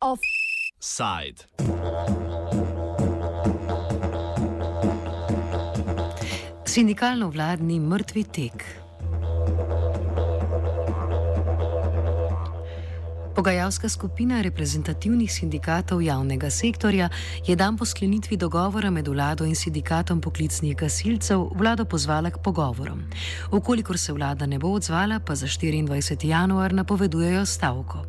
Offside. Sindikalno-vladni mrtvi tek. Pogajalska skupina reprezentativnih sindikatov javnega sektorja je dan po sklenitvi dogovora med vlado in sindikatom poklicnih gasilcev vlado pozvala k pogovorom. Ukolikor se vlada ne bo odzvala, pa za 24. januar napovedujejo stavko.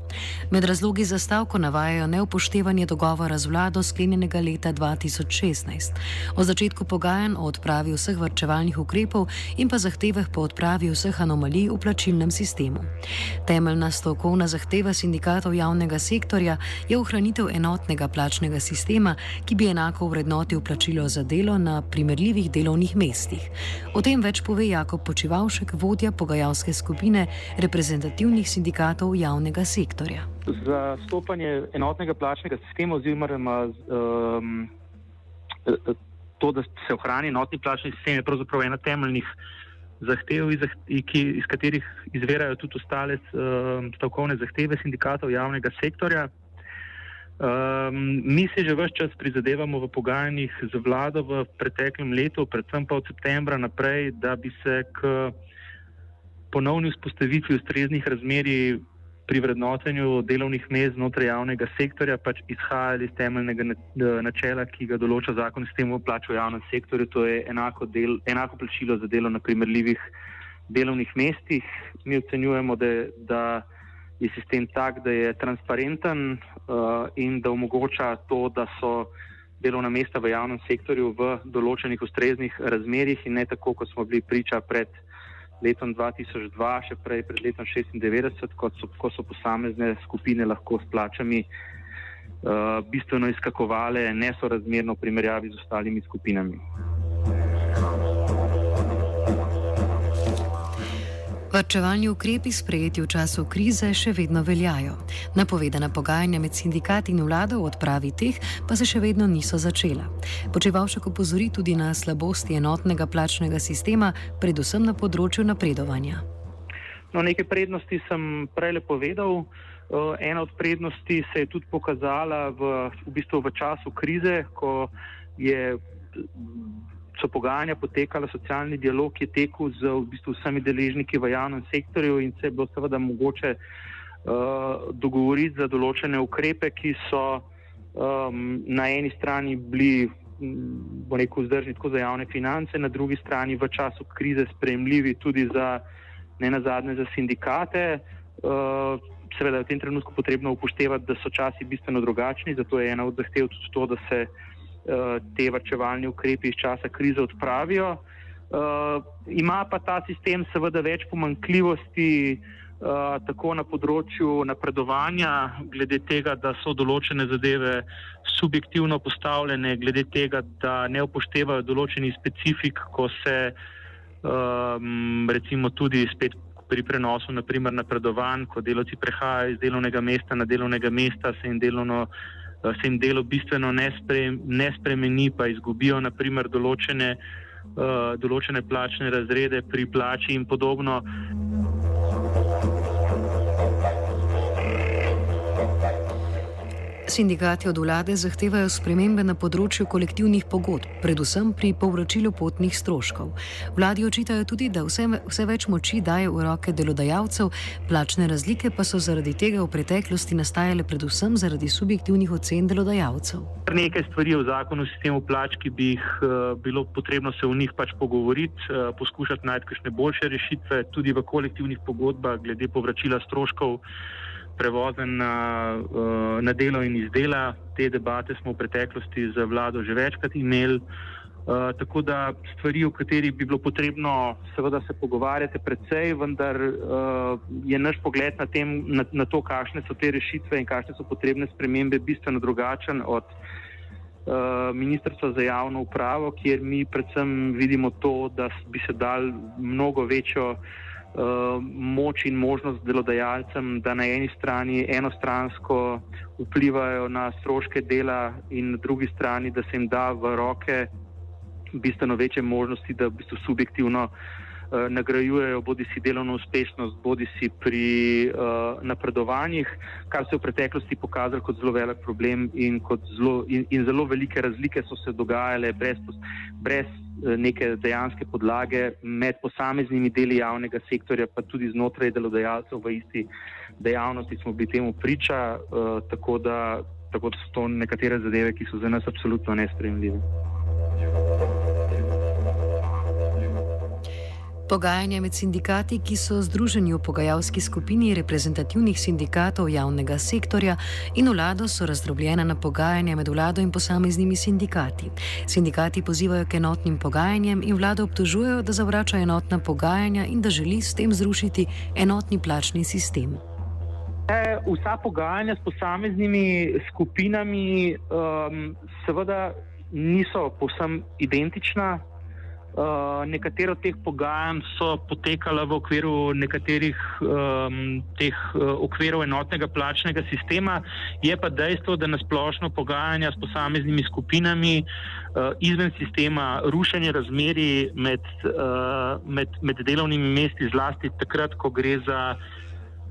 Med razlogi za stavko navajajo neupoštevanje dogovora z vlado sklenjenega leta 2016, o začetku pogajanj o odpravi vseh vrčevalnih ukrepov in pa zahtevah po odpravi vseh anomalij v plačilnem sistemu. Temeljna stavkovna zahteva sindikata sindikatov javnega sektorja je ohranitev enotnega plačnega sistema, ki bi enako vrednotil plačilo za delo na primerljivih delovnih mestih. O tem več pove Jakob Počivalšek, vodja pogajalske skupine reprezentativnih sindikatov javnega sektorja. Za stopanje enotnega plačnega sistema oziroma um, to, da se ohrani enotni plačni sistem, je pravzaprav ena temeljnih zahtev, iz, iz katerih izvirajo tudi ostale uh, stavkovne zahteve sindikatov javnega sektorja. Um, mi se že vse čas prizadevamo v pogajanjih z vlado v preteklem letu, predvsem pa od septembra naprej, da bi se k ponovni vzpostavitvi ustreznih razmerij pri vrednotenju delovnih mest znotraj javnega sektorja pač izhajali iz temeljnega načela, ki ga določa zakon o sistemu plač v javnem sektorju, to je enako, del, enako plačilo za delo na primerljivih delovnih mestih. Mi ocenjujemo, da, da je sistem tak, da je transparenten uh, in da omogoča to, da so delovna mesta v javnem sektorju v določenih ustreznih razmerjih in ne tako, kot smo bili priča pred letom 2002, še prej pred letom 1996, ko ko so posamezne skupine lahko s plačami uh, bistveno izkakovale nesorazmerno v primerjavi z ostalimi skupinami. Vrčevalni ukrepi sprejeti v času krize še vedno veljajo. Napovedana pogajanja med sindikati in vlado o odpravi teh pa se še vedno niso začela. Počevalšek opozori tudi na slabosti enotnega plačnega sistema, predvsem na področju napredovanja. No, nekaj prednosti sem prej povedal. Ena od prednosti se je tudi pokazala v, v, bistvu v času krize, ko je so pogajanja potekala, socialni dialog je tekel z v bistvu vsemi deležniki v javnem sektorju in se je bilo seveda mogoče uh, dogovoriti za določene ukrepe, ki so um, na eni strani bili, bo rekel, vzdržni tako za javne finance, na drugi strani v času krize sprejemljivi tudi za ne nazadnje za sindikate. Uh, seveda je v tem trenutku potrebno upoštevati, da so časi bistveno drugačni, zato je ena od zahtev tudi to, da se Eh, te vrčevalni ukrepi iz časa krize odpravijo. Uh, ima pa ta sistem seveda več pomankljivosti, uh, tako na področju napredovanja, glede tega, da so določene zadeve subjektivno postavljene, glede tega, da ne upoštevajo določenih specifik, ko se um, recimo tudi spet pri prenosu naprimer napredovanj, ko delovci prehajajo iz delovnega mesta na delovnega mesta, se jim delovno se jim delo bistveno ne, spre, ne spremeni, pa izgubijo naprimer določene, uh, določene plačne razrede pri plači in podobno. Sindikati od vlade zahtevajo spremembe na področju kolektivnih pogodb, predvsem pri povračilu potnih stroškov. Vladi očitajo tudi, da vse, vse več moči daje v roke delodajalcev, plačne razlike pa so zaradi tega v preteklosti nastajale predvsem zaradi subjektivnih ocen delodajalcev. Nekaj stvari v zakonu sistemu plač, ki bi jih uh, bilo potrebno se v njih pač pogovoriti, uh, poskušati najti kakšne boljše rešitve, tudi v kolektivnih pogodbah glede povračila stroškov prevozen na, eh, na delo in iz dela. Te debate smo v preteklosti z vlado že večkrat imeli. Uh, tako da stvari, o katerih bi bilo potrebno seveda se pogovarjati precej, vendar uh, je naš pogled na, tem, na, na to, kakšne so te rešitve in kakšne so potrebne spremembe, bistveno drugačen od uh, Ministrstva za javno upravo, kjer mi predvsem vidimo to, da bi se dal mnogo večjo moč in možnost delodajalcem, da na eni strani enostransko vplivajo na stroške dela in na drugi strani, da se jim da v roke bistveno večje možnosti, da v bistvu subjektivno uh, nagrajujejo bodi si delovno uspešnost, bodi si pri uh, napredovanjih, kar se je v preteklosti pokazalo kot zelo velik problem in, zelo, in, in zelo velike razlike so se dogajale brez, brez neke dejanske podlage med posameznimi deli javnega sektorja, pa tudi znotraj delodajalcev v isti dejavnosti smo bili temu priča, uh, tako, da, tako da so to nekatere zadeve, ki so za nas absolutno nespremljive. Pogajanja med sindikati, ki so združeni v pogajalski skupini reprezentativnih sindikatov javnega sektorja in vlado, so razdrobljena na pogajanja med vlado in posameznimi sindikati. Sindikati pozivajo k enotnim pogajanjem in vlado obtožujejo, da zavrača enotna pogajanja in da želi s tem zrušiti enotni plačni sistem. Vsa pogajanja s posameznimi skupinami um, seveda niso povsem identična. Uh, Nekatero od teh pogajanj so potekala v okviru nekaterih um, teh uh, okvirov enotnega plačnega sistema, je pa dejstvo, da nasplošno pogajanja s posameznimi skupinami uh, izven sistema rušenje razmeri med, uh, med, med delovnimi mesti, zlasti takrat, ko gre za.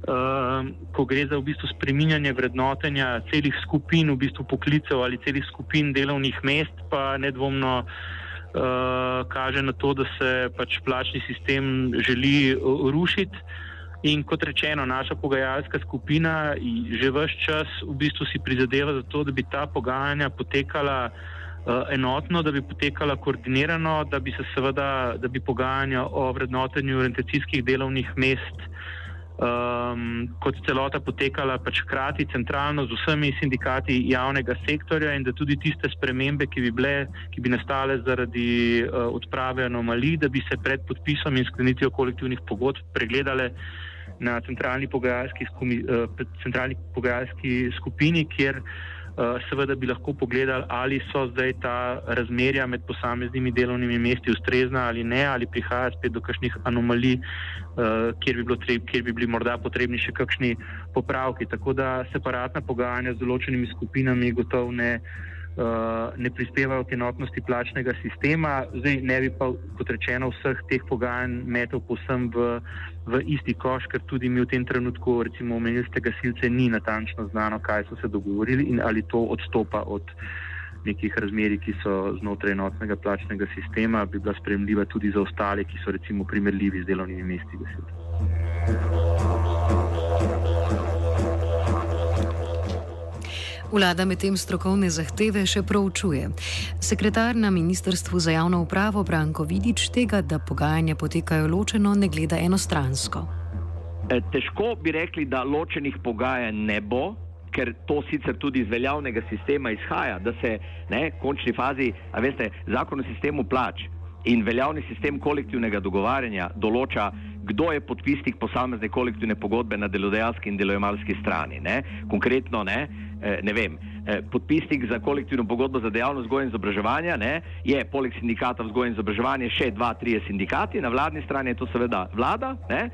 Uh, ko gre za v bistvu spreminjanje vrednotenja celih skupin, v bistvu poklicev ali celih skupin delovnih mest, pa nedvomno uh, uh, kaže na to, da se pač plačni sistem želi uh, rušiti. In kot rečeno, naša pogajalska skupina že vse čas v bistvu si prizadeva za to, da bi ta pogajanja potekala uh, enotno, da bi potekala koordinirano, da bi se seveda, da bi pogajanja o vrednotenju orientacijskih delovnih mest uh, um, kot celota potekala pač hkrati centralno z vsemi sindikati javnega sektorja in da tudi tiste spremembe, ki bi, bile, ki bi nastale zaradi uh, odprave anomalij, da bi se pred podpisom in sklenitvijo kolektivnih pogodb pregledale na centralni pogajalski, skumi, uh, centralni pogajalski skupini, kjer uh, Eh, seveda bi lahko pogledali, ali so zdaj ta razmerja med posameznimi delovnimi mesti ustrezna ali ne, ali prihaja spet do kakšnih anomalij, eh, kjer bi, treb, kjer bi bili morda potrebni še kakšni popravki. Tako da separatna pogajanja z določenimi skupinami gotovo ne. Eh, ne prispevajo k enotnosti plačnega sistema. Zdaj ne bi pa, kot rečeno, vseh teh pogajanj metel posem v, v isti koš, ker tudi mi v tem trenutku, recimo, omenili ste gasilce, ni natančno znano, kaj so se dogovorili in ali to odstopa od nekih razmeri, ki so znotraj enotnega plačnega sistema, bi bila spremljiva tudi za ostale, ki so recimo primerljivi z delovnimi mesti gasilcev. Vlada medtem strokovne zahteve še proučuje. Sekretar na Ministrstvu za javno upravo Branko Vidič tega, da pogajanja potekajo ločeno, ne gleda enostransko. E, težko bi rekli, da ločenih pogajanj ne bo, ker to sicer tudi iz veljavnega sistema izhaja, da se ne, v končni fazi, a veste, zakon o sistemu plač in veljavni sistem kolektivnega dogovarjanja določa, kdo je podpisnik posamezne kolektivne pogodbe na delodajalski in delojemalski strani. Ne. Konkretno, ne, Eh, ne vem, eh, podpisnik za kolektivno pogodbo za dejavnost vzgoja in izobraževanja, ne, je poleg sindikata vzgoja in izobraževanja še dva, tri sindikati, na vladni strani je to seveda vlada. Ne,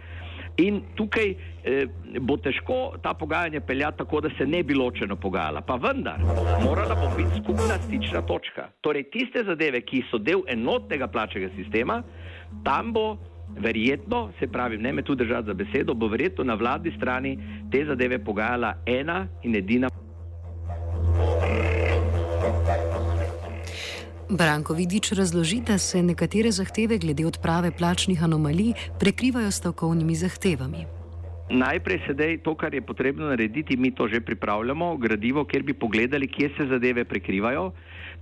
in tukaj eh, bo težko ta pogajanja peljati tako, da se ne bi ločeno pogajala. Pa vendar, morala bo biti skupna stična točka. Torej, tiste zadeve, ki so del enotnega plačnega sistema, tam bo. Verjetno, se pravi, ne me tu držati za besedo, bo verjetno na vladni strani te zadeve pogajala ena in edina. Branko Vidič razloži, da se nekatere zahteve glede odprave plačnih anomalij prekrivajo s stavkovnimi zahtevami. Najprej sedaj to, kar je potrebno narediti, mi to že pripravljamo, gradivo, kjer bi pogledali, kje se zadeve prekrivajo.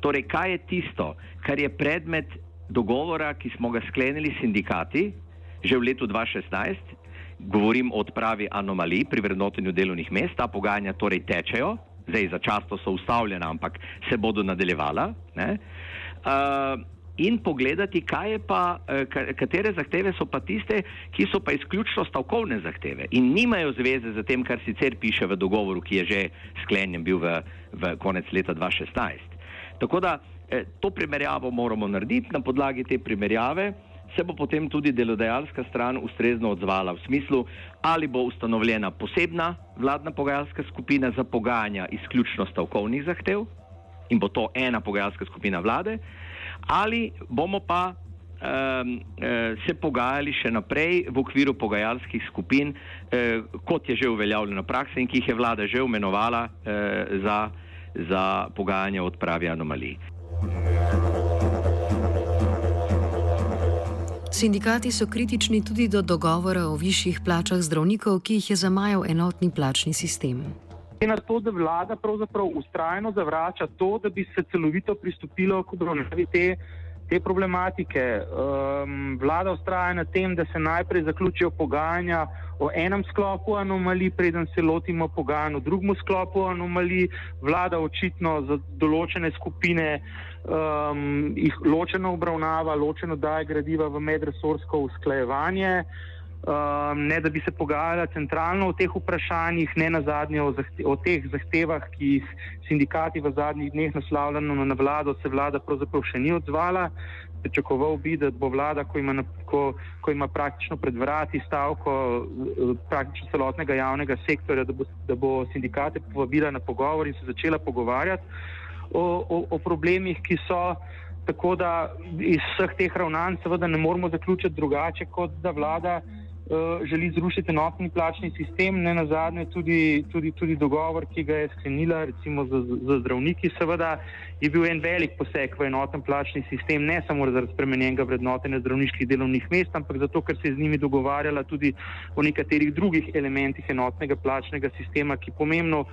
Torej, kaj je tisto, kar je predmet dogovora, ki smo ga sklenili s sindikati že v letu 2016, govorim o odpravi anomalij pri vrednotenju delovnih mest, ta pogajanja torej tečejo, zdaj začasno so ustavljena, ampak se bodo nadaljevala. Uh, in pogledati, pa, uh, katere zahteve so pa tiste, ki so pa izključno stavkovne zahteve in nimajo zveze z tem, kar sicer piše v dogovoru, ki je že sklenjen bil v, v konec leta 2016. Tako da eh, to primerjavo moramo narediti na podlagi te primerjave se bo potem tudi delodajalska stran ustrezno odzvala v smislu, ali bo ustanovljena posebna vladna pogajalska skupina za pogajanja izključno stavkovnih zahtev in bo to ena pogajalska skupina vlade, ali bomo pa se pogajali še naprej v okviru pogajalskih skupin, kot je že uveljavljena praksa in ki jih je vlada že imenovala za, za pogajanje o odpravi anomalij. Sindikati so kritični tudi do dogovora o višjih plačah zdravnikov, ki jih je zamajal enotni plačni sistem. Je na to, da vlada pravzaprav ustrajno zavrača to, da bi se celovito pristopilo k obravnavi te, te problematike. Um, vlada ustraja na tem, da se najprej zaključijo pogajanja o enem sklopu anomalij, preden se lotimo pogajanj o drugem sklopu anomalij. Vlada očitno za določene skupine um, jih ločeno obravnava, ločeno daje gradiva v medresorsko usklajevanje. Um, ne da bi se pogajala centralno o teh vprašanjih, ne na zadnje o, zahte, o teh zahtevah, ki jih sindikati v zadnjih dneh naslavljajo na vlado, se vlada pravzaprav še ni odzvala. Pričakoval bi, da bo vlada, ko ima, ko, ko ima praktično pred vrati stavko eh, praktično celotnega javnega sektorja, da bo, da bo sindikate povabila na pogovor in se začela pogovarjati o, o, o problemih, ki so. Tako da iz vseh teh ravnanj seveda ne moramo zaključiti drugače, kot da vlada. Eh, želi zrušiti enotni plačni sistem, ne na zadnje tudi, tudi, tudi dogovor, ki ga je sklenila recimo za, za zdravniki, seveda je bil en velik poseg v enoten plačni sistem, ne samo zaradi spremenjenega vrednotenja zdravniških delovnih mest, ampak zato, ker se je z njimi dogovarjala tudi o nekaterih drugih elementih enotnega plačnega sistema, ki pomembno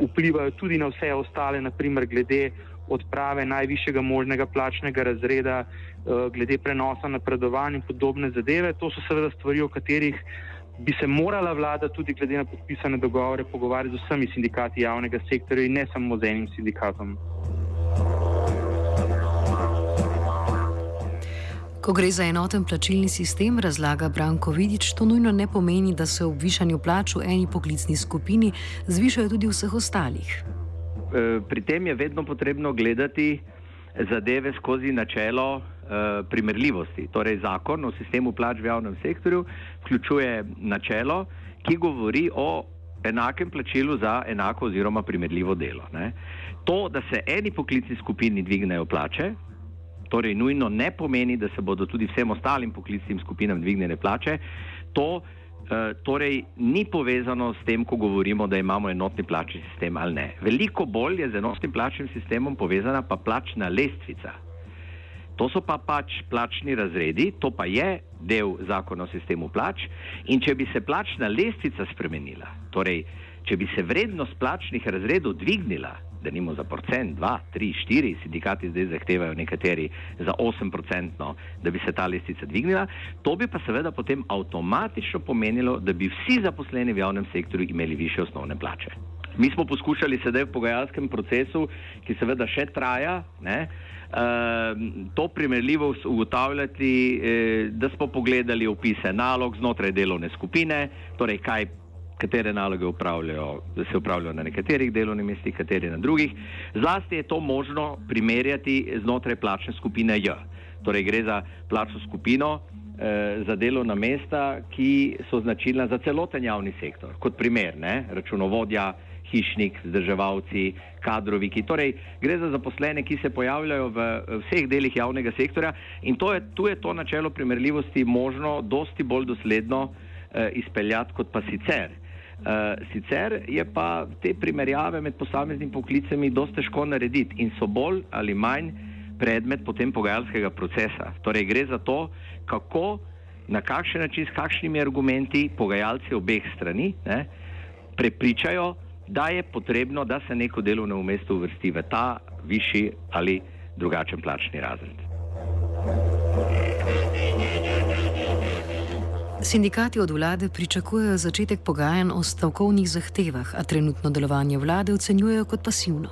vplivajo tudi na vse ostale, naprimer glede odprave najvišjega možnega plačnega razreda, eh, glede prenosa napredovanj in podobne zadeve. To so seveda stvari, o katerih bi se morala vlada tudi glede na podpisane dogovore pogovarjati z vsemi sindikati javnega sektorja in ne samo z enim sindikatom. Ko gre za enoten plačilni sistem, razlaga Branko Vidič, to nujno ne pomeni, da se ob višanju plač v eni poklicni skupini zvišajo tudi vseh ostalih. Eh, pri tem je vedno potrebno gledati zadeve skozi načelo eh, primerljivosti. Torej, zakon o sistemu plač v javnem sektorju vključuje načelo, ki govori o enakem plačilu za enako oziroma primerljivo delo. Ne. To, da se eni poklicni skupini dvignejo plače, torej nujno ne pomeni, da se bodo tudi vsem ostalim poklicnim skupinam dvignjene plače. To Eh, torej ni povezano s tem, ko govorimo, da imamo enotni plačni sistem ali ne. Veliko bolj je z enotnim plačnim sistemom povezana pa plačna lestvica. To so pa pač plačni razredi, to pa je del zakona o sistemu plač in če bi se plačna lestvica spremenila, torej če bi se vrednost plačnih razredov dvignila, da nimo za procent, dva, tri, štiri, sindikati zdaj zahtevajo nekateri za 8 procentno, da bi se ta lestvica dvignila, to bi pa seveda potem avtomatično pomenilo, da bi vsi zaposleni v javnem sektorju imeli više osnovne plače. Mi smo poskušali sedaj v pogajalskem procesu, ki seveda še traja, ne, uh, to primerljivo ugotavljati, eh, da smo pogledali opise nalog znotraj delovne skupine, torej kaj katere naloge upravljajo, se upravljajo na nekaterih delovnih mestih, katere na drugih. Zlasti je to možno primerjati znotraj plačne skupine J. Torej gre za plačno skupino eh, za delovna mesta, ki so značilna za celoten javni sektor. Kot primer, ne, računovodja, hišnik, zdrževalci, kadroviki. Torej gre za zaposlene, ki se pojavljajo v vseh delih javnega sektorja in to je, tu je to načelo primerljivosti možno dosti bolj dosledno eh, izpeljati kot pa sicer. Uh, sicer je pa te primerjave med posameznimi poklicami dosti težko narediti in so bolj ali manj predmet potem pogajalskega procesa. Torej gre za to, kako, na kakšen način, s kakšnimi argumenti pogajalci obeh strani ne, prepričajo, da je potrebno, da se neko delovno mesto uvrsti v ta višji ali drugačen plačni razred. Sindikati od vlade pričakujejo začetek pogajanj o stavkovnih zahtevah, a trenutno delovanje vlade ocenjujejo kot pasivno.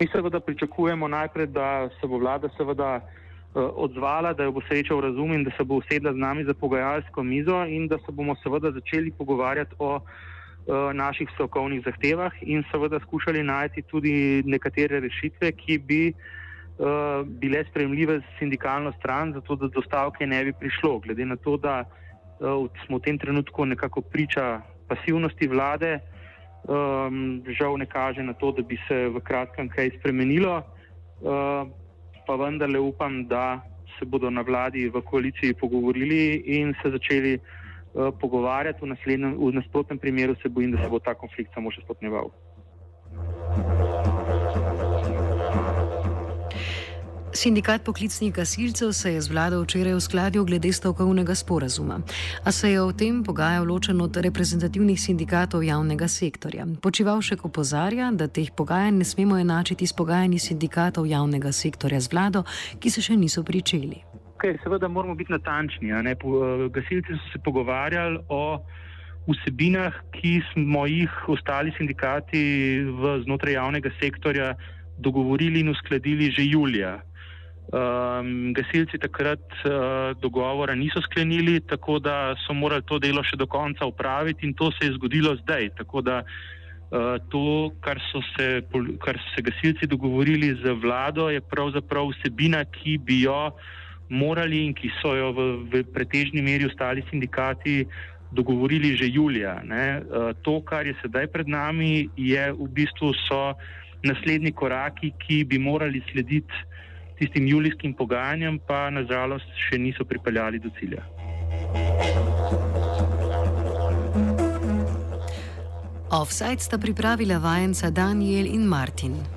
Mi seveda pričakujemo najprej, da se bo vlada seveda uh, odzvala, da jo bo srečal razum in da se bo usedla z nami za pogajalsko mizo in da se bomo seveda začeli pogovarjati o uh, naših stavkovnih zahtevah in seveda skušali najti tudi nekatere rešitve, ki bi uh, uh, bile sprejemljive s sindikalno stran, zato da do stavke ne bi prišlo. Glede na to, da uh, smo v tem trenutku nekako priča pasivnosti vlade, Um, žal ne kaže na to, da bi se v kratkem kaj spremenilo, uh, pa vendarle upam, da se bodo na vladi v koaliciji pogovorili in se začeli uh, pogovarjati. V, v nasprotnem primeru se bojim, da se bo ta konflikt samo še stopnjeval. Sindikat poklicnih gasilcev se je z vlado včeraj uskladil glede stavkovnega sporazuma, a se je o tem pogajal ločen od reprezentativnih sindikatov javnega sektorja. Počivalšek opozarja, da teh pogajanj ne smemo enačiti s pogajanji sindikatov javnega sektorja z vlado, ki se še niso pričeli. Okay, seveda moramo biti natančni. Eh, gasilci so se pogovarjali o vsebinah, ki smo jih ostali sindikati v znotraj javnega sektorja dogovorili in uskladili že julija. Um, gasilci takrat uh, dogovora niso sklenili, tako da so morali to delo še do konca upraviti in to se je zgodilo zdaj. Tako da uh, to, kar so, se, kar so se gasilci dogovorili z vlado, je pravzaprav vsebina, ki bi jo morali in ki so jo v, v pretežni meri ostali sindikati dogovorili že julija. Uh, to, kar je sedaj pred nami, je v bistvu so naslednji koraki, ki bi morali slediti tistim julijskim pogajanjem pa nažalost še niso pripeljali do cilja. Offside sta pripravila vajenca Daniel in Martin.